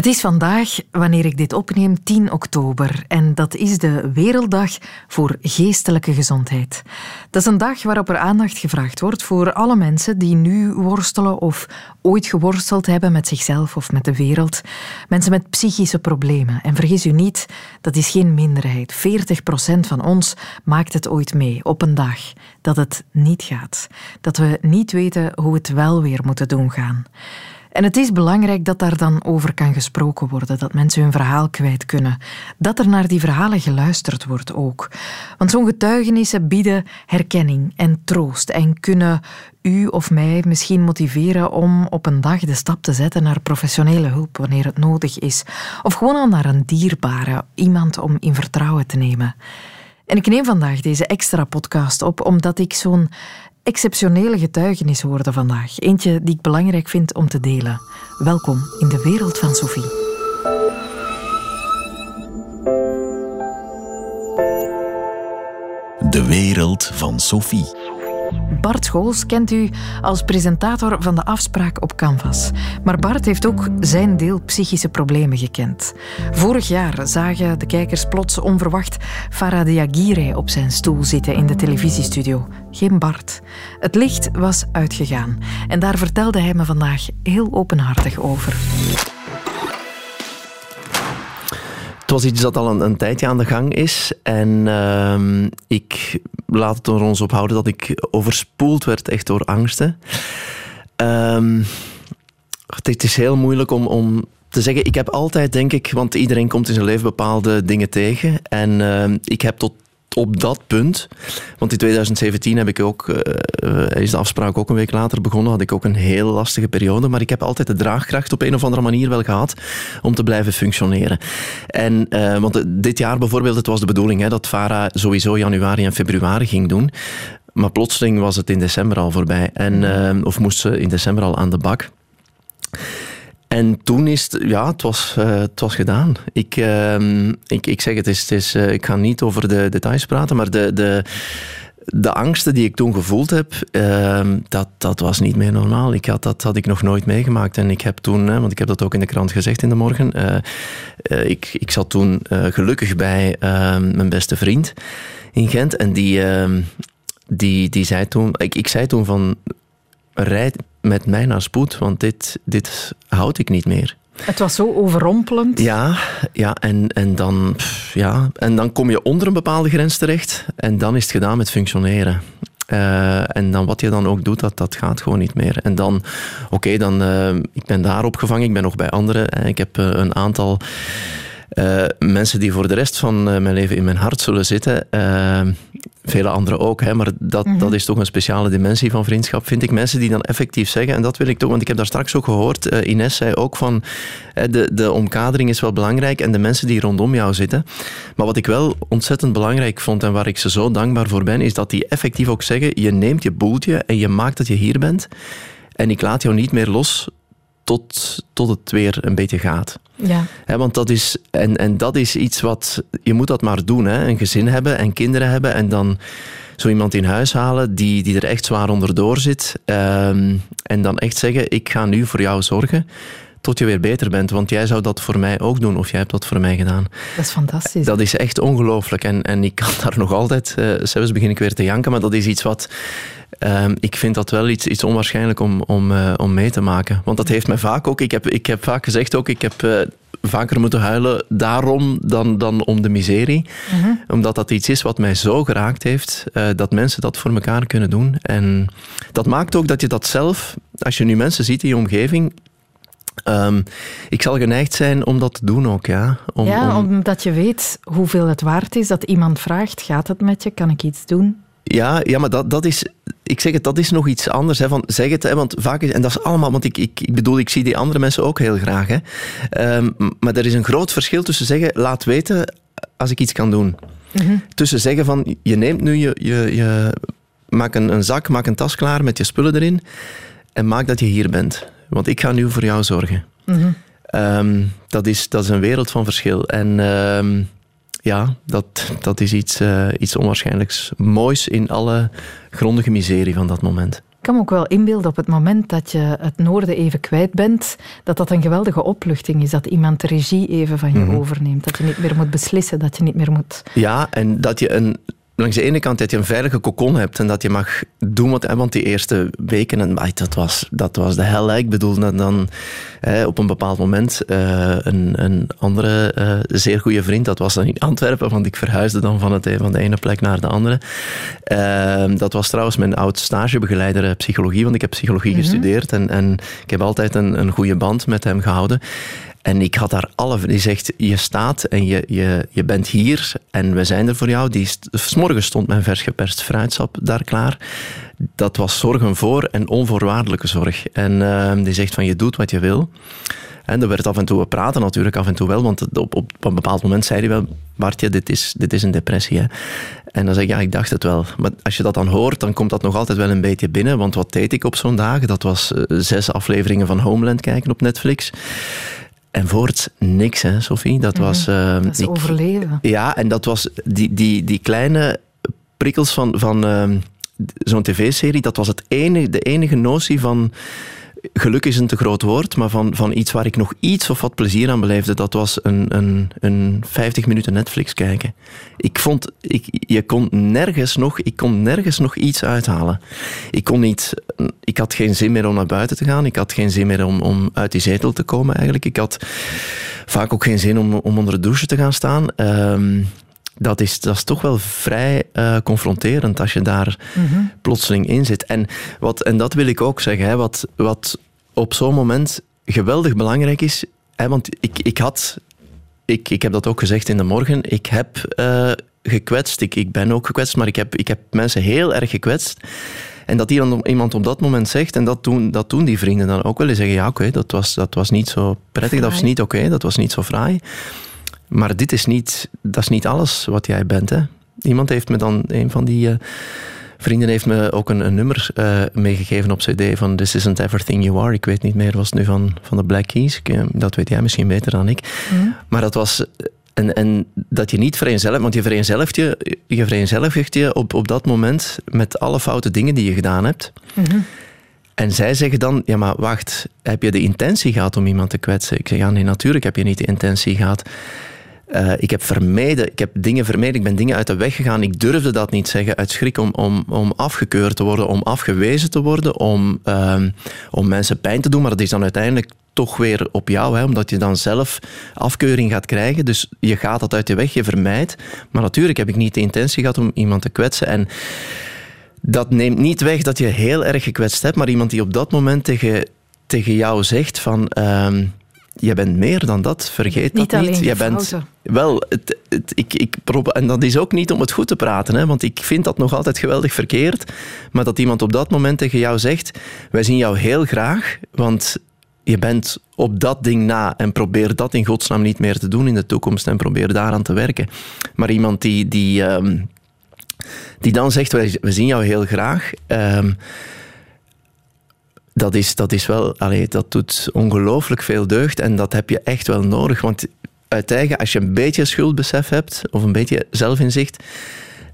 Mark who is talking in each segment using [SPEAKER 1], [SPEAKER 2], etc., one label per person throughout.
[SPEAKER 1] Het is vandaag, wanneer ik dit opneem, 10 oktober. En dat is de Werelddag voor Geestelijke Gezondheid. Dat is een dag waarop er aandacht gevraagd wordt voor alle mensen die nu worstelen of ooit geworsteld hebben met zichzelf of met de wereld. Mensen met psychische problemen. En vergis u niet, dat is geen minderheid. 40% van ons maakt het ooit mee op een dag dat het niet gaat. Dat we niet weten hoe het wel weer moeten doen gaan. En het is belangrijk dat daar dan over kan gesproken worden, dat mensen hun verhaal kwijt kunnen. Dat er naar die verhalen geluisterd wordt ook. Want zo'n getuigenissen bieden herkenning en troost en kunnen u of mij misschien motiveren om op een dag de stap te zetten naar professionele hulp wanneer het nodig is. Of gewoon al naar een dierbare, iemand om in vertrouwen te nemen. En ik neem vandaag deze extra podcast op omdat ik zo'n exceptionele getuigenis hoorde vandaag. Eentje die ik belangrijk vind om te delen. Welkom in de wereld van Sophie.
[SPEAKER 2] De wereld van Sophie.
[SPEAKER 1] Bart Scholz kent u als presentator van de afspraak op Canvas. Maar Bart heeft ook zijn deel psychische problemen gekend. Vorig jaar zagen de kijkers plots onverwacht Farah op zijn stoel zitten in de televisiestudio. Geen Bart. Het licht was uitgegaan. En daar vertelde hij me vandaag heel openhartig over.
[SPEAKER 3] Het was iets dat al een, een tijdje aan de gang is. En uh, ik laat het er ons op houden dat ik overspoeld werd echt door angsten. Uh, het is heel moeilijk om, om te zeggen. Ik heb altijd, denk ik, want iedereen komt in zijn leven bepaalde dingen tegen. En uh, ik heb tot op dat punt, want in 2017 heb ik ook, uh, is de afspraak ook een week later begonnen, had ik ook een heel lastige periode, maar ik heb altijd de draagkracht op een of andere manier wel gehad om te blijven functioneren. En, uh, want dit jaar bijvoorbeeld, het was de bedoeling hè, dat VARA sowieso januari en februari ging doen, maar plotseling was het in december al voorbij, en, of moest ze in december al aan de bak. En toen is het, ja, het was, uh, het was gedaan. Ik, uh, ik, ik zeg het, is, het is, uh, ik ga niet over de details praten, maar de, de, de angsten die ik toen gevoeld heb, ehm, dat, dat was niet meer normaal. Ik had, dat had ik nog nooit meegemaakt. En ik heb toen, want ik heb dat ook in de krant gezegd in de morgen, eh, ik, ik zat toen gelukkig bij ehm, mijn beste vriend in Gent. En die, die, die zei toen, ik, ik zei toen van, rijd met mij naar spoed, want dit, dit houd ik niet meer.
[SPEAKER 1] Het was zo overrompelend.
[SPEAKER 3] Ja, ja, en, en, dan, ja en dan kom je onder een bepaalde grens terecht en dan is het gedaan met functioneren. Uh, en dan wat je dan ook doet, dat, dat gaat gewoon niet meer. En dan, oké, okay, dan, uh, ik ben daar opgevangen, ik ben nog bij anderen. Ik heb uh, een aantal uh, mensen die voor de rest van uh, mijn leven in mijn hart zullen zitten. Uh, vele anderen ook, hè, maar dat, mm -hmm. dat is toch een speciale dimensie van vriendschap, vind ik. Mensen die dan effectief zeggen, en dat wil ik toch, want ik heb daar straks ook gehoord, Ines zei ook van, de, de omkadering is wel belangrijk en de mensen die rondom jou zitten. Maar wat ik wel ontzettend belangrijk vond en waar ik ze zo dankbaar voor ben, is dat die effectief ook zeggen, je neemt je boeltje en je maakt dat je hier bent en ik laat jou niet meer los tot, tot het weer een beetje gaat.
[SPEAKER 1] Ja.
[SPEAKER 3] He, want dat is, en, en dat is iets wat, je moet dat maar doen. Hè. Een gezin hebben en kinderen hebben en dan zo iemand in huis halen die, die er echt zwaar onderdoor zit. Um, en dan echt zeggen, ik ga nu voor jou zorgen tot je weer beter bent. Want jij zou dat voor mij ook doen, of jij hebt dat voor mij gedaan.
[SPEAKER 1] Dat is fantastisch.
[SPEAKER 3] Dat is echt ongelooflijk. En, en ik kan daar nog altijd, uh, zelfs begin ik weer te janken, maar dat is iets wat... Uh, ik vind dat wel iets, iets onwaarschijnlijk om, om, uh, om mee te maken. Want dat heeft mij vaak ook... Ik heb, ik heb vaak gezegd ook, ik heb uh, vaker moeten huilen daarom dan, dan om de miserie. Uh -huh. Omdat dat iets is wat mij zo geraakt heeft, dat mensen dat voor elkaar kunnen doen. En dat maakt ook dat je dat zelf, als je nu mensen ziet in je omgeving, Um, ik zal geneigd zijn om dat te doen ook, ja.
[SPEAKER 1] Om, ja, om... omdat je weet hoeveel het waard is dat iemand vraagt, gaat het met je, kan ik iets doen?
[SPEAKER 3] Ja, ja maar dat, dat is, ik zeg het, dat is nog iets anders. Hè, van, zeg het, hè, want vaak is, en dat is allemaal, want ik, ik, ik bedoel, ik zie die andere mensen ook heel graag. Hè. Um, maar er is een groot verschil tussen zeggen, laat weten als ik iets kan doen. Mm -hmm. Tussen zeggen van, je neemt nu je, je, je maak een, een zak, maak een tas klaar met je spullen erin en maak dat je hier bent. Want ik ga nu voor jou zorgen. Mm -hmm. um, dat, is, dat is een wereld van verschil. En um, ja, dat, dat is iets, uh, iets onwaarschijnlijks moois in alle grondige miserie van dat moment.
[SPEAKER 1] Ik kan me ook wel inbeelden op het moment dat je het noorden even kwijt bent, dat dat een geweldige opluchting is. Dat iemand de regie even van je mhm. overneemt. Dat je niet meer moet beslissen, dat je niet meer moet...
[SPEAKER 3] Ja, en dat je een langs de ene kant dat je een veilige kokon hebt en dat je mag doen wat... Want die eerste weken, en, dat, was, dat was de hel. Ik bedoel, dan, dan op een bepaald moment uh, een, een andere uh, zeer goede vriend, dat was dan in Antwerpen, want ik verhuisde dan van, het, van de ene plek naar de andere. Uh, dat was trouwens mijn oud stagebegeleider eh, psychologie, want ik heb psychologie mhm. gestudeerd en, en ik heb altijd een, een goede band met hem gehouden. En ik had daar alle... Die zegt, je staat en je, je, je bent hier en we zijn er voor jou. Die, morgen stond mijn vers geperst fruitsap daar klaar. Dat was zorgen voor en onvoorwaardelijke zorg. En uh, die zegt van, je doet wat je wil. En er werd af en toe, we praten natuurlijk af en toe wel, want op, op, een bepaald moment zei hij wel, Bartje, dit is, dit is een depressie. Hè? En dan zeg ik, ja, ik dacht het wel. Maar als je dat dan hoort, dan komt dat nog altijd wel een beetje binnen. Want wat deed ik op zo'n dagen? Dat was uh, zes afleveringen van Homeland kijken op Netflix. En voorts niks, hè, Sophie. Dat mhm. was...
[SPEAKER 1] Uh, dat is overleven.
[SPEAKER 3] Ja, en dat was die, die, die kleine prikkels van, van uh, zo'n tv-serie, dat was het enige, de enige notie van geluk is een te groot woord, maar van, van iets waar ik nog iets of wat plezier aan beleefde, dat was een, een, een 50 minuten Netflix kijken. Ik vond, ik, je kon nergens nog, ik kon nergens nog iets uithalen. Ik kon niet, ik had geen zin meer om naar buiten te gaan. Ik had geen zin meer om, om uit die zetel te komen eigenlijk. Ik had vaak ook geen zin om, om onder de douche te gaan staan. Um, dat is, dat is toch wel vrij uh, confronterend als je daar mhm. plotseling in zit. En, wat, en dat wil ik ook zeggen, hè, wat, wat op zo'n moment geweldig belangrijk is, hè, want ik, ik had, ik, ik heb dat ook gezegd in de morgen, ik heb uh, gekwetst, ik, ik ben ook gekwetst, maar ik heb, ik heb mensen heel erg gekwetst. En dat iemand op dat moment zegt, en dat doen, dat doen die vrienden dan ook wel eens zeggen, ja oké, dat, was, dat was niet zo prettig, dat was niet oké, dat was niet zo fraai. Maar dit is niet, dat is niet alles wat jij bent. Hè? Iemand heeft me dan, een van die uh, vrienden heeft me ook een, een nummer uh, meegegeven op CD van This Isn't Everything You Are. Ik weet niet meer, was het nu van, van de Black Keys? Eh, dat weet jij misschien beter dan ik. Mhm. Maar dat was en, en, dat je niet vereenzelvigt, want je vereenzelvigt je, je, vereenzelvigt je op, op dat moment met alle foute dingen die je gedaan hebt. Mhm. En zij zeggen dan, ja maar wacht, heb je de intentie gehad om iemand te kwetsen? Ik zeg, ja nee, natuurlijk heb je niet de intentie gehad. Uh, ik heb vermeden, ik heb dingen vermeden, ik ben dingen uit de weg gegaan. Ik durfde dat niet zeggen uit schrik om, om, om afgekeurd te worden, om afgewezen te worden, om, uh, om mensen pijn te doen. Maar dat is dan uiteindelijk toch weer op jou, hè, omdat je dan zelf afkeuring gaat krijgen. Dus je gaat dat uit je weg, je vermijdt. Maar natuurlijk heb ik niet de intentie gehad om iemand te kwetsen. En dat neemt niet weg dat je heel erg gekwetst hebt, maar iemand die op dat moment tegen, tegen jou zegt van... Uh, je bent meer dan dat, vergeet
[SPEAKER 1] niet
[SPEAKER 3] dat
[SPEAKER 1] niet.
[SPEAKER 3] Je
[SPEAKER 1] bent
[SPEAKER 3] wel, het, het, ik, ik en dat is ook niet om het goed te praten, hè, want ik vind dat nog altijd geweldig verkeerd. Maar dat iemand op dat moment tegen jou zegt: Wij zien jou heel graag, want je bent op dat ding na en probeer dat in godsnaam niet meer te doen in de toekomst en probeer daaraan te werken. Maar iemand die, die, ehm, die dan zegt: Wij, we zien jou heel graag. Um, dat is, dat is wel, allee, dat doet ongelooflijk veel deugd en dat heb je echt wel nodig. Want uiteindelijk, als je een beetje schuldbesef hebt of een beetje zelfinzicht,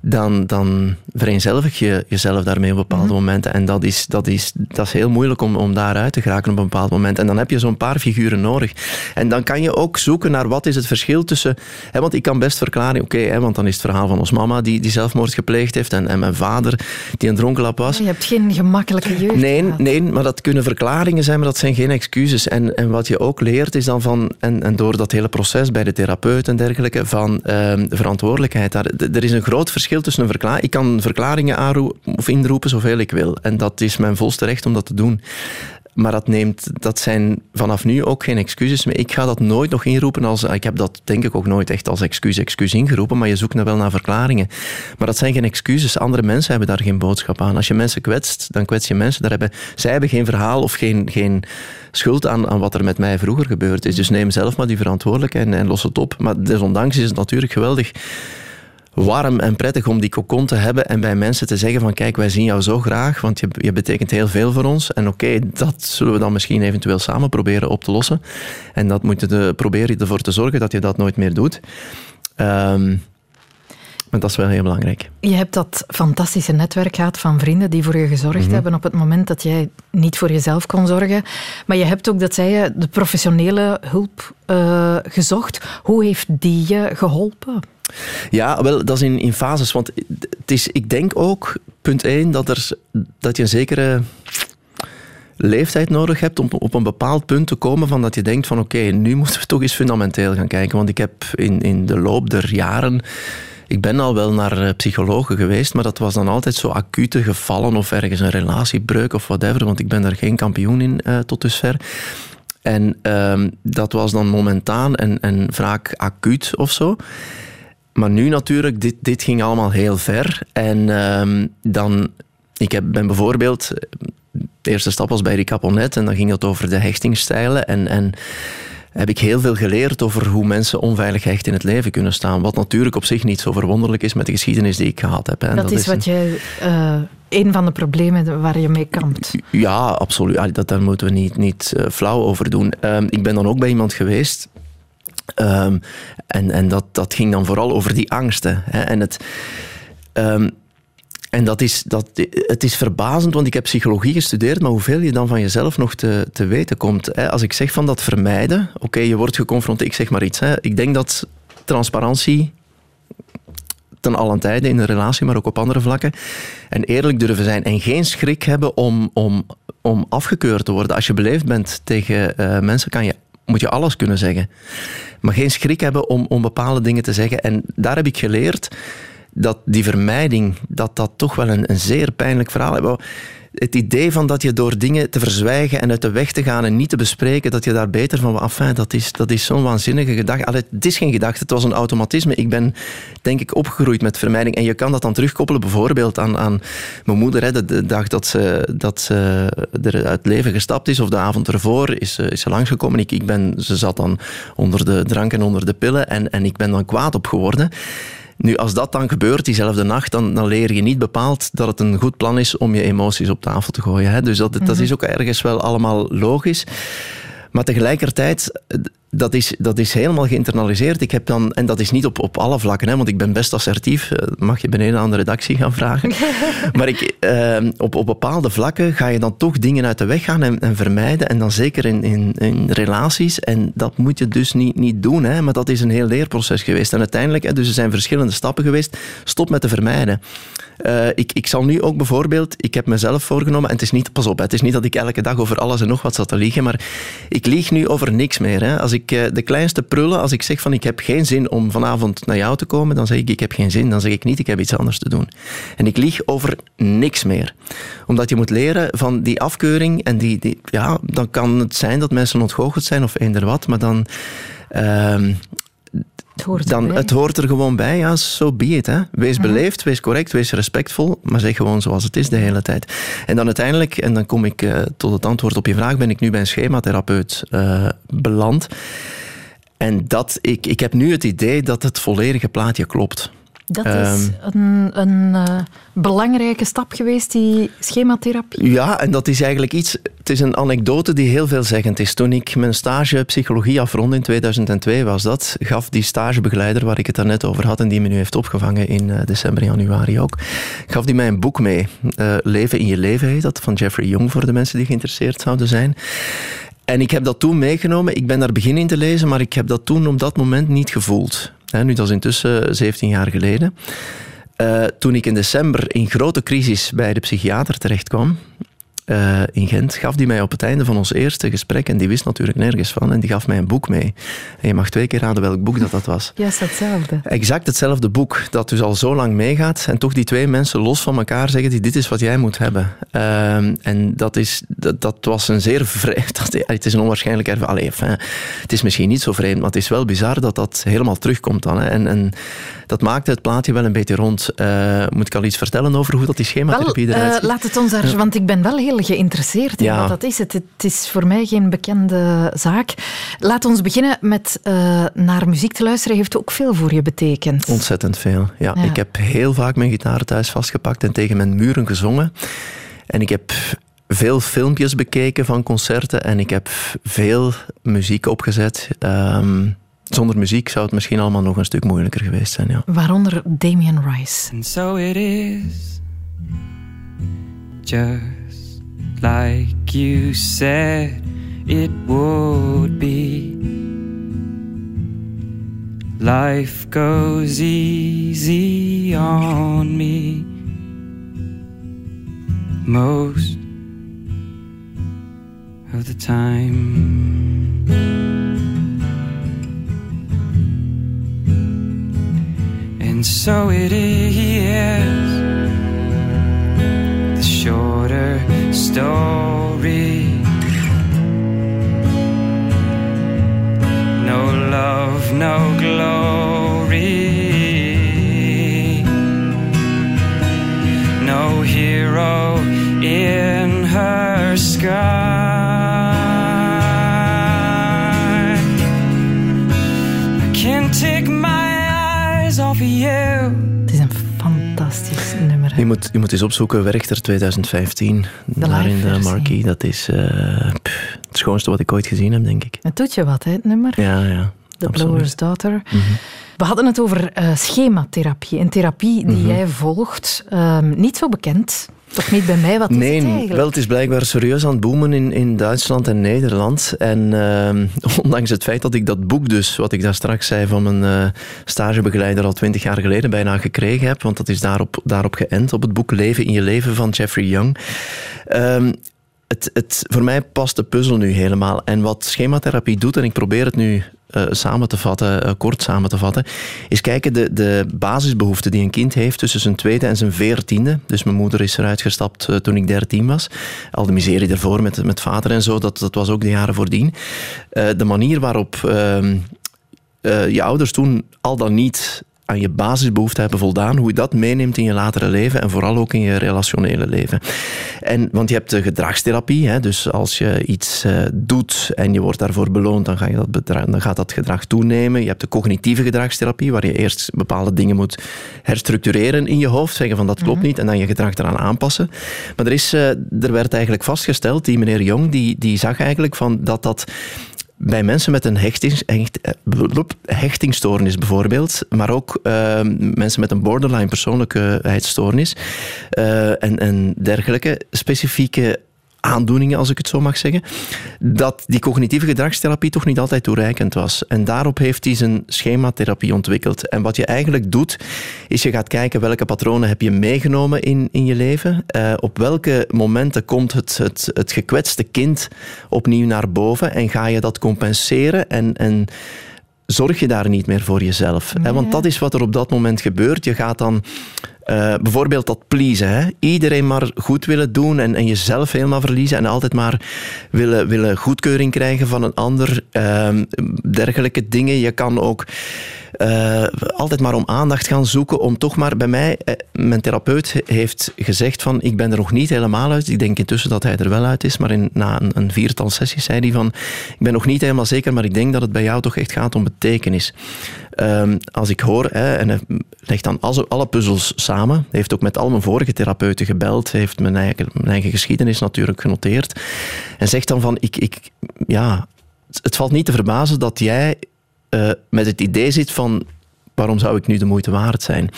[SPEAKER 3] dan, dan vereenzelvig je jezelf daarmee op bepaalde mhm. momenten. En dat is, dat, is, dat is heel moeilijk om, om daaruit te geraken op een bepaald moment. En dan heb je zo'n paar figuren nodig. En dan kan je ook zoeken naar wat is het verschil tussen... Hè, want ik kan best verklaren, oké, want dan is het verhaal van ons mama die, die zelfmoord gepleegd heeft en, en mijn vader die een dronkenlap was.
[SPEAKER 1] Je hebt geen gemakkelijke jeugd
[SPEAKER 3] Nee, nee, maar dat kunnen verklaringen zijn, maar dat zijn geen excuses. En, en wat je ook leert is dan van... En, en door dat hele proces bij de therapeut en dergelijke, van ehm, verantwoordelijkheid. Daar, er is een groot verschil tussen een verklaring. Ik kan verklaringen aanroepen of inroepen zoveel ik wil. En dat is mijn volste recht om dat te doen. Maar dat, neemt, dat zijn vanaf nu ook geen excuses meer. Ik ga dat nooit nog inroepen als... Ik heb dat denk ik ook nooit echt als excuus, excuus ingeroepen, maar je zoekt nou wel naar verklaringen. Maar dat zijn geen excuses. Andere mensen hebben daar geen boodschap aan. Als je mensen kwetst, dan kwets je mensen. Daar hebben, zij hebben geen verhaal of geen, geen schuld aan, aan wat er met mij vroeger gebeurd is. Dus neem zelf maar die verantwoordelijkheid en, en los het op. Maar desondanks is het natuurlijk geweldig warm en prettig om die cocon te hebben en bij mensen te zeggen van kijk, wij zien jou zo graag, want je, je betekent heel veel voor ons. En oké, dat zullen we dan misschien eventueel samen proberen op te lossen. En dat moet je de, proberen ervoor te zorgen dat je dat nooit meer doet. Um, Maar dat is wel heel belangrijk.
[SPEAKER 1] Je hebt dat fantastische netwerk gehad van vrienden die voor je gezorgd mhm. hebben op het moment dat jij niet voor jezelf kon zorgen. Maar je hebt ook, dat zei je, de professionele hulp uh, gezocht. Hoe heeft die je geholpen?
[SPEAKER 3] Ja, wel, dat is in, in fases. Want het is, ik denk ook, punt 1, dat, er, dat je een zekere leeftijd nodig hebt om op een bepaald punt te komen van dat je denkt van oké, nu moeten we toch eens fundamenteel gaan kijken. Want ik heb in, in de loop der jaren ik ben al wel naar eh, psychologen geweest, maar dat was dan altijd zo acute gevallen of ergens een relatiebreuk of whatever, want ik ben daar geen kampioen in uh, tot dusver. En uh, dat was dan momentaan en, en vaak acuut of zo. Maar nu natuurlijk, dit, dit ging allemaal heel ver. En uh, dan, ik heb, ben bijvoorbeeld, de eerste stap was bij Ricaponet en dan ging het over de hechtingsstijlen. En, en heb ik heel veel geleerd over hoe mensen onveilig hecht in het leven kunnen staan. Wat natuurlijk op zich niet zo verwonderlijk is met de geschiedenis die ik gehad heb.
[SPEAKER 1] Dat, is wat je... Uh, een van de problemen waar je mee kampt.
[SPEAKER 3] Ja, absoluut. Dat, daar moeten we niet, niet uh, flauw over doen. Uh, ik ben dan ook bij iemand geweest... Um, en en dat, dat ging dan vooral over die angsten. Hè. En het... Um, en dat is, dat, het is verbazend, want ik heb psychologie gestudeerd, maar hoeveel je dan van jezelf nog te, te weten komt. Als ik zeg van dat vermijden, oké, je wordt geconfronteerd, ik zeg maar iets. Hè. Ik denk dat transparantie ten allen tijde in een relatie, maar ook op andere vlakken, en eerlijk durven zijn en geen schrik hebben om, om, om afgekeurd te worden. Als je beleefd bent tegen uh, mensen, kan je moet je alles kunnen zeggen. Maar geen schrik hebben om, om bepaalde dingen te zeggen. En daar heb ik geleerd dat die vermijding, dat dat toch wel een, een zeer pijnlijk verhaal is. Het idee van dat je door dingen te verzwijgen en uit de weg te gaan en niet te bespreken, dat je daar beter van enfin, dat is, dat is zo'n waanzinnige gedachte. Allee, het is geen gedachte, het was een automatisme. Ik ben, denk ik, opgegroeid met vermijding. En je kan dat dan terugkoppelen bijvoorbeeld aan, aan mijn moeder. Hè, de, dag dat ze, dat ze er uit leven gestapt is, of de avond ervoor, is, is ze langsgekomen. Ik, ik ben, ze zat dan onder de drank en onder de pillen en, en ik ben dan kwaad op geworden. Nu, als dat dan gebeurt, diezelfde nacht, dan, dan leer je niet bepaald dat het een goed plan is om je emoties op tafel te gooien. Hè? Dus dat, dat mhm. is ook ergens wel allemaal logisch. Maar tegelijkertijd, dat is, dat is helemaal geïnternaliseerd. Ik heb dan, en dat is niet op, op alle vlakken, hè, want ik ben best assertief. Eh, mag je beneden aan de redactie gaan vragen. maar ik, eh, op, op bepaalde vlakken ga je dan toch dingen uit de weg gaan en, en vermijden. En dan zeker in, in, in, relaties. En dat moet je dus niet, niet doen. Hè, maar dat is een heel leerproces geweest. En uiteindelijk, hè, dus er zijn verschillende stappen geweest. Stop met te vermijden. Uh, ik, ik zal nu ook bijvoorbeeld, ik heb mezelf voorgenomen, en het is niet, pas op, het is niet dat ik elke dag over alles en nog wat zat te liegen, maar ik lieg nu over niks meer. Hè. Als ik uh, de kleinste prullen, als ik zeg van ik heb geen zin om vanavond naar jou te komen, dan zeg ik ik heb geen zin, dan zeg ik niet ik heb iets anders te doen. En ik lieg over niks meer. Omdat je moet leren van die afkeuring en die, die ja, dan kan het zijn dat mensen ontgoocheld zijn of eender wat, maar dan... Uh, het hoort, dan, het hoort er gewoon bij, ja, zo so be it. Hè. Wees beleefd, wees correct, wees respectvol, maar zeg gewoon zoals het is de hele tijd. En dan uiteindelijk, en dan kom ik uh, tot het antwoord op je vraag, ben ik nu bij een schematherapeut uh, beland. En dat, ik, ik heb nu het idee dat het volledige plaatje klopt.
[SPEAKER 1] Dat is ehm, een, een uh, belangrijke stap geweest, die schematherapie.
[SPEAKER 3] Ja, en dat is eigenlijk iets... Het is een anekdote die heel veelzeggend is. Toen ik mijn stage psychologie afrondde in 2002 was dat, gaf die stagebegeleider waar ik het daarnet over had en die me nu heeft opgevangen in uh, december, januari ook, gaf die mij een boek mee. Uh, leven in je leven heet dat, van Jeffrey Young voor de mensen die geïnteresseerd zouden zijn. En ik heb dat toen meegenomen. Ik ben daar begin in te lezen, maar ik heb dat toen op dat moment niet gevoeld. Nu, dat is intussen 17 jaar geleden. Uh, toen ik in december in grote crisis bij de psychiater terecht kwam, uh, in Gent, gaf die mij op het einde van ons eerste gesprek, en die wist natuurlijk nergens van, en die gaf mij een boek mee. En je mag twee keer raden welk boek dat, dat was.
[SPEAKER 1] Juist hetzelfde.
[SPEAKER 3] Exact hetzelfde boek, dat dus al zo lang meegaat, en toch die twee mensen los van elkaar zeggen, die, dit is wat jij moet hebben. Uh, en dat, is, dat, dat was een zeer vreemd, het is een onwaarschijnlijk ervaring. Het is misschien niet zo vreemd, maar het is wel bizar dat dat helemaal terugkomt dan. Hè. En, en dat maakte het plaatje wel een beetje rond. Uh, moet ik al iets vertellen over hoe dat die schematherapie eruit ziet?
[SPEAKER 1] Laat het ons daar, want ik ben wel heel geïnteresseerd in wat dat is. Het, het, is voor mij geen bekende zaak. Laat ons beginnen met uh, naar muziek te luisteren. Heeft ook veel voor je betekend?
[SPEAKER 3] Ontzettend veel, ja. ja. Ik heb heel vaak mijn gitaar thuis vastgepakt en tegen mijn muren gezongen. En ik heb veel filmpjes bekeken van concerten en ik heb veel muziek opgezet. Um, zonder muziek zou het misschien allemaal nog een stuk moeilijker geweest zijn. Ja.
[SPEAKER 1] Waaronder Damien Rice.
[SPEAKER 4] And so it is, just like you said it would be. Life goes easy on me most of the time. And so it is story. No love, no glory. No hero
[SPEAKER 3] Je moet, je moet eens opzoeken, Werchter 2015. daar in de marquee. Dat is eh, pff, het schoonste wat ik ooit gezien heb, denk ik.
[SPEAKER 1] Het doet je wat, hè, het nummer?
[SPEAKER 3] Ja, ja.
[SPEAKER 1] The
[SPEAKER 3] absoluut.
[SPEAKER 1] Blower's Daughter.
[SPEAKER 3] Mhm.
[SPEAKER 1] We hadden het over eh, schematherapie. Een therapie die
[SPEAKER 3] Mhm.
[SPEAKER 1] jij volgt. Ehm, niet zo bekend. Toch niet bij mij? Wat is
[SPEAKER 3] Nee,
[SPEAKER 1] het eigenlijk?
[SPEAKER 3] wel, het is blijkbaar serieus aan het boomen in, in Duitsland en Nederland. En ehm, ondanks het feit dat ik dat boek dus, wat ik daar straks zei van mijn eh, stagebegeleider al twintig jaar geleden bijna gekregen heb, want dat is daarop, daarop geënt, op het boek Leven in je leven van Jeffrey Young. Ehm, het, het, voor mij past de puzzel nu helemaal. En wat schematherapie doet, en ik probeer het nu eh, samen te vatten, eh, kort samen te vatten, is kijken de, de basisbehoeften die een kind heeft tussen zijn tweede en zijn veertiende. Dus mijn moeder is eruit gestapt eh, toen ik dertien was. Al de miserie ervoor met, met vader en zo, dat, dat was ook de jaren voordien. De manier waarop ehm, eh, je ouders toen al dan niet aan je basisbehoeften hebben voldaan, hoe je dat meeneemt in je latere leven en vooral ook in je relationele leven. En, want je hebt de gedragstherapie, hè, dus als je iets eh, doet en je wordt daarvoor beloond, dan, ga je dat dan gaat dat gedrag toenemen. Je hebt de cognitieve gedragstherapie, waar je eerst bepaalde dingen moet herstructureren in je hoofd, zeggen van dat klopt niet, en dan je gedrag eraan aanpassen. Maar er, is, eh, er werd eigenlijk vastgesteld, die meneer Jong, die, die zag eigenlijk van dat dat bij mensen met een hechtings, hechtingstoornis bijvoorbeeld, maar ook eh, mensen met een borderline persoonlijkheidsstoornis eh, en, en dergelijke specifieke aandoeningen, als ik het zo mag zeggen, dat die cognitieve gedragstherapie toch niet altijd toereikend was. En daarop heeft hij zijn schematherapie ontwikkeld. En wat je eigenlijk doet, is je gaat kijken welke patronen heb je meegenomen in, in je leven. Eh, op welke momenten komt het, het, het gekwetste kind opnieuw naar boven en ga je dat compenseren en... en zorg je daar niet meer voor jezelf. Hè? Want dat is wat er op dat moment gebeurt. Je gaat dan eh, bijvoorbeeld dat pleasen. Hè? Iedereen maar goed willen doen en, en jezelf helemaal verliezen en altijd maar willen, willen goedkeuring krijgen van een ander. Ehm, dergelijke dingen. Je kan ook eh, altijd maar om aandacht gaan zoeken om toch maar bij mij, eh, mijn therapeut heeft gezegd van ik ben er nog niet helemaal uit. Ik denk intussen dat hij er wel uit is, maar in, na een, een viertal sessies zei hij van ik ben nog niet helemaal zeker, maar ik denk dat het bij jou toch echt gaat om betekenis. Ehm, als ik hoor, hè, en hij legt dan alle, puzzels samen, heeft ook met al mijn vorige therapeuten gebeld, heeft mijn eigen, eigen geschiedenis natuurlijk genoteerd, en zegt dan van, ik, ik, ja, het valt niet te verbazen dat jij eh, met het idee zit van waarom zou ik nu de moeite waard zijn?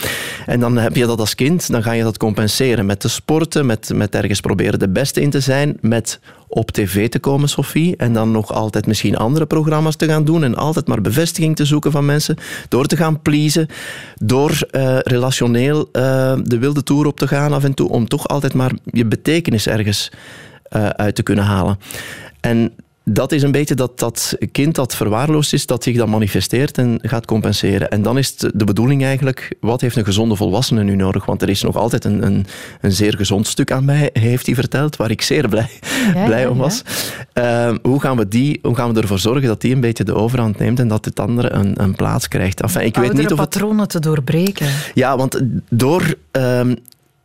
[SPEAKER 3] En dan heb je dat als kind, dan ga je dat compenseren met te sporten, met, met ergens proberen de beste in te zijn, met op tv te komen, Sophie, en dan nog altijd misschien andere programma's te gaan doen en altijd maar bevestiging te zoeken van mensen, door te gaan pleasen, door eh, relationeel eh, de wilde toer op te gaan af en toe, om toch altijd maar je betekenis ergens uit te kunnen halen. En dat is een beetje dat, dat kind dat verwaarloosd is, dat zich dan manifesteert en gaat compenseren. En dan is de bedoeling eigenlijk, wat heeft een gezonde volwassene nu nodig? Want er is nog altijd een, een, een zeer gezond stuk aan mij, heeft hij verteld, waar ik zeer blij,
[SPEAKER 1] Ja,
[SPEAKER 3] blij om
[SPEAKER 1] ja.
[SPEAKER 3] was. Ehm, hoe, gaan we die, hoe gaan we ervoor zorgen dat die een beetje de overhand neemt en dat het andere een, een plaats krijgt? Enfin, ik weet niet of het...
[SPEAKER 1] patronen te doorbreken.
[SPEAKER 3] Ja, want door ehm,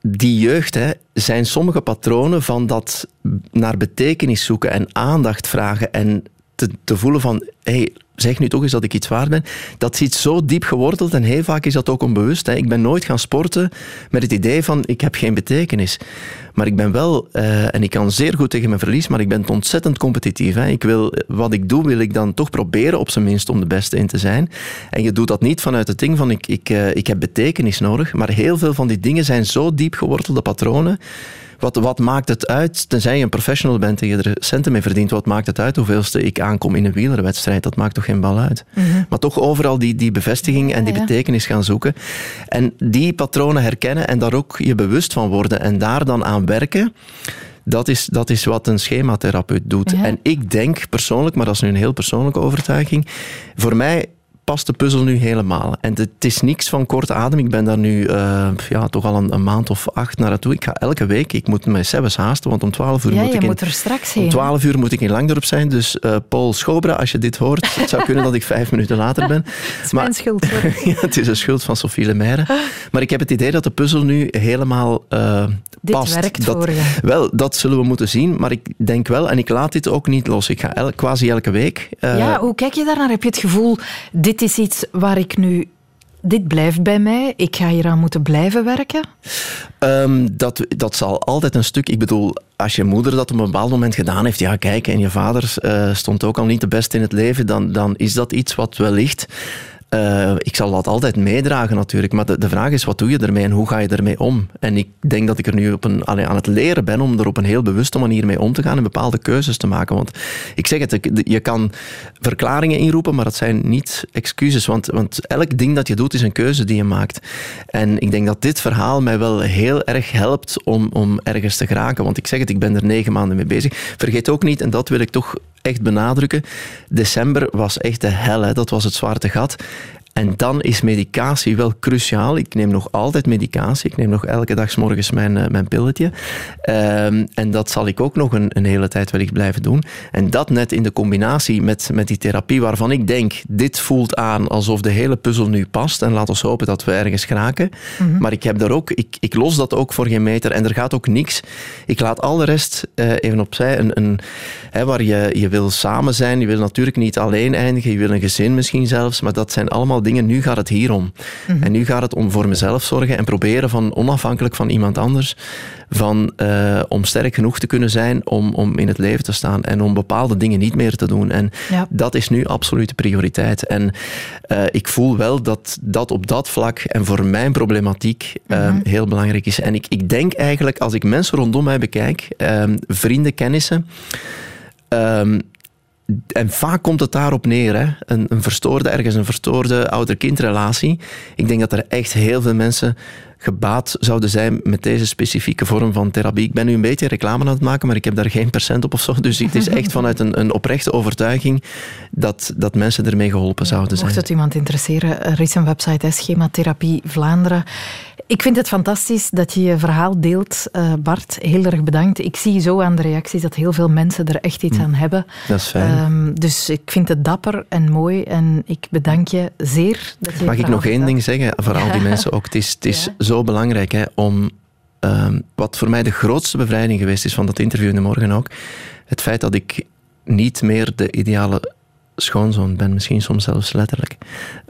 [SPEAKER 3] die jeugd hè, zijn sommige patronen van dat naar betekenis zoeken en aandacht vragen en te, te voelen van, hey, zeg nu toch eens dat ik iets waard ben. Dat zit zo diep geworteld en heel vaak is dat ook onbewust. Hè. Ik ben nooit gaan sporten met het idee van ik heb geen betekenis. Maar ik ben wel, uh, en ik kan zeer goed tegen mijn verlies, maar ik ben ontzettend competitief. Hè. Ik wil, wat ik doe, wil ik dan toch proberen op zijn minst om de beste in te zijn. En je doet dat niet vanuit het ding van ik, ik, uh, ik heb betekenis nodig. Maar heel veel van die dingen zijn zo diep gewortelde patronen wat, wat maakt het uit, tenzij je een professional bent en je er centen mee verdient, wat maakt het uit hoeveelste ik aankom in een wielerwedstrijd? Dat maakt toch geen bal uit? Mhm. Maar toch overal die, die bevestiging en die betekenis gaan zoeken. En die patronen herkennen en daar ook je bewust van worden en daar dan aan werken. Dat is, dat is wat een schematherapeut doet. En ik denk persoonlijk, maar dat is nu een heel persoonlijke overtuiging, voor mij past de puzzel nu helemaal. En het is niks van korte adem. Ik ben daar nu uh, ja, toch al een, een, maand of acht naartoe. Ik ga elke week, ik moet mij zelfs haasten, want om twaalf uur
[SPEAKER 1] ja,
[SPEAKER 3] moet ik
[SPEAKER 1] in,
[SPEAKER 3] moet
[SPEAKER 1] er straks heen.
[SPEAKER 3] Om twaalf uur moet ik in Langdorp zijn. Dus uh, Paul Schobra, als je dit hoort, het zou kunnen dat ik vijf minuten later ben.
[SPEAKER 1] Het is maar, mijn schuld.
[SPEAKER 3] ja, het is een schuld van Sophie Lemaire. Maar ik heb het idee dat de puzzel nu helemaal uh,
[SPEAKER 1] dit
[SPEAKER 3] past.
[SPEAKER 1] werkt
[SPEAKER 3] dat,
[SPEAKER 1] voor je.
[SPEAKER 3] Wel, dat zullen we moeten zien. Maar ik denk wel, en ik laat dit ook niet los. Ik ga el, quasi elke week.
[SPEAKER 1] ja, hoe kijk je daarnaar? Heb je het gevoel, dit is iets waar ik nu dit blijft bij mij, ik ga hieraan moeten blijven werken?
[SPEAKER 3] Um, dat, dat zal altijd een stuk. Ik bedoel, als je moeder dat op een bepaald moment gedaan heeft, ja, kijk, en je vader uh, stond ook al niet de beste in het leven, dan, dan is dat iets wat wellicht. Uh, ik zal dat altijd meedragen natuurlijk, maar de, vraag is wat doe je ermee en hoe ga je ermee om? En ik denk dat ik er nu op een, aan het leren ben om er op een heel bewuste manier mee om te gaan en bepaalde keuzes te maken. Want ik zeg het, je kan verklaringen inroepen, maar dat zijn niet excuses, want, want elk ding dat je doet is een keuze die je maakt. En ik denk dat dit verhaal mij wel heel erg helpt om, om ergens te geraken, want ik zeg het, ik ben er negen maanden mee bezig. Vergeet ook niet, en dat wil ik toch echt benadrukken, december was echt de hel, hè. dat was het zwarte gat. En dan is medicatie wel cruciaal. Ik neem nog altijd medicatie. Ik neem nog elke dag s morgens mijn, uh, mijn pilletje. Um, en dat zal ik ook nog een, een, hele tijd wellicht blijven doen. En dat net in de combinatie met, met die therapie waarvan ik denk, dit voelt aan alsof de hele puzzel nu past. En laat ons hopen dat we ergens geraken. Mm -hmm. Maar ik heb daar ook, ik, ik los dat ook voor geen meter. En er gaat ook niks. Ik laat al de rest uh, even opzij. Een, een, hè, waar je, je wil samen zijn. Je wil natuurlijk niet alleen eindigen. Je wil een gezin misschien zelfs. Maar dat zijn allemaal dingen. Nu gaat het hier om. Mm -hmm. En nu gaat het om voor mezelf zorgen en proberen van onafhankelijk van iemand anders, van, uh, om sterk genoeg te kunnen zijn om, om in het leven te staan en om bepaalde dingen niet meer te doen. En ja. dat is nu absolute prioriteit. En uh, ik voel wel dat dat op dat vlak en voor mijn problematiek mm -hmm. heel belangrijk is. En ik, ik denk eigenlijk, als ik mensen rondom mij bekijk, vrienden, kennissen, um, en vaak komt het daarop neer. Hè? Een, een verstoorde, ergens een verstoorde ouder-kindrelatie. Ik denk dat er echt heel veel mensen gebaat zouden zijn met deze specifieke vorm van therapie. Ik ben nu een beetje reclame aan het maken, maar ik heb daar geen percent op of zo. Dus het is echt vanuit een, een oprechte overtuiging dat, dat mensen ermee geholpen zouden zijn.
[SPEAKER 1] Mocht het iemand interesseren, er is een website, Schematherapie Vlaanderen. Ik vind het fantastisch dat je je verhaal deelt, uh, Bart. Heel erg bedankt. Ik zie zo aan de reacties dat heel veel mensen er echt iets aan hebben.
[SPEAKER 3] Dat is fijn. Um,
[SPEAKER 1] dus ik vind het dapper en mooi en ik bedank je zeer. Dat je
[SPEAKER 3] Mag ik nog één ding zeggen voor al die mensen ook? Het is, het is ja. zo belangrijk hè, om... Um, wat voor mij de grootste bevrijding geweest is van dat interview in de morgen ook, het feit dat ik niet meer de ideale schoonzoon ben, misschien soms zelfs letterlijk.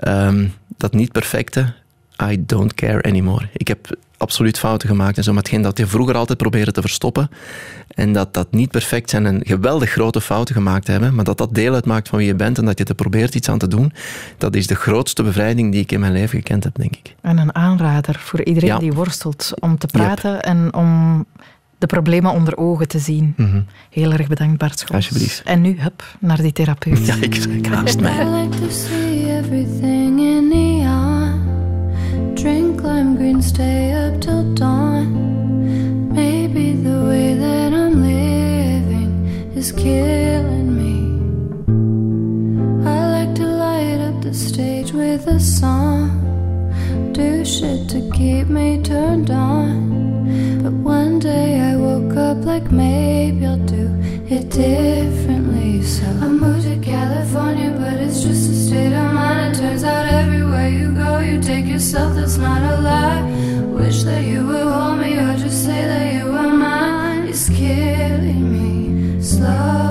[SPEAKER 3] Um, dat niet perfecte, I don't care anymore. Ik heb absoluut fouten gemaakt en zo, maar hetgeen dat je vroeger altijd probeerde te verstoppen en dat dat niet perfect zijn en geweldig grote fouten gemaakt hebben, maar dat dat deel uitmaakt van wie je bent en dat je er probeert iets aan te doen, dat is de grootste bevrijding die ik in mijn leven gekend heb, denk ik.
[SPEAKER 1] En een aanrader voor iedereen ja. die worstelt om te praten yep. en om de problemen onder ogen te zien.
[SPEAKER 3] Mm -hmm.
[SPEAKER 1] Heel erg bedankt, Bart Schols.
[SPEAKER 3] Alsjeblieft.
[SPEAKER 1] En nu, hup, naar die therapeut.
[SPEAKER 3] Ja, ik, ik haast mij.
[SPEAKER 5] Green, stay up till dawn. Maybe the way that I'm living is killing me. I like to light up the stage with a song. Do shit to keep me turned on. But one day I woke up like maybe I'll do it differently. So I moved to California, but it's just a state of mind. It turns out everywhere you go, you take yourself, that's not a lie. Wish that you would hold me or just say that you were mine. It's killing me slowly.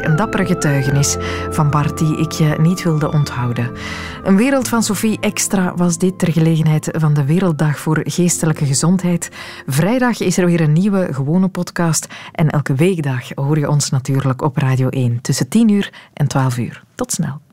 [SPEAKER 1] Een dappere getuigenis van Bart die ik je niet wilde onthouden. Een wereld van Sophie Extra was dit ter gelegenheid van de Werelddag voor Geestelijke Gezondheid. Vrijdag is er weer een nieuwe gewone podcast en elke weekdag hoor je ons natuurlijk op Radio 1 tussen 10 uur en 12 uur. Tot snel.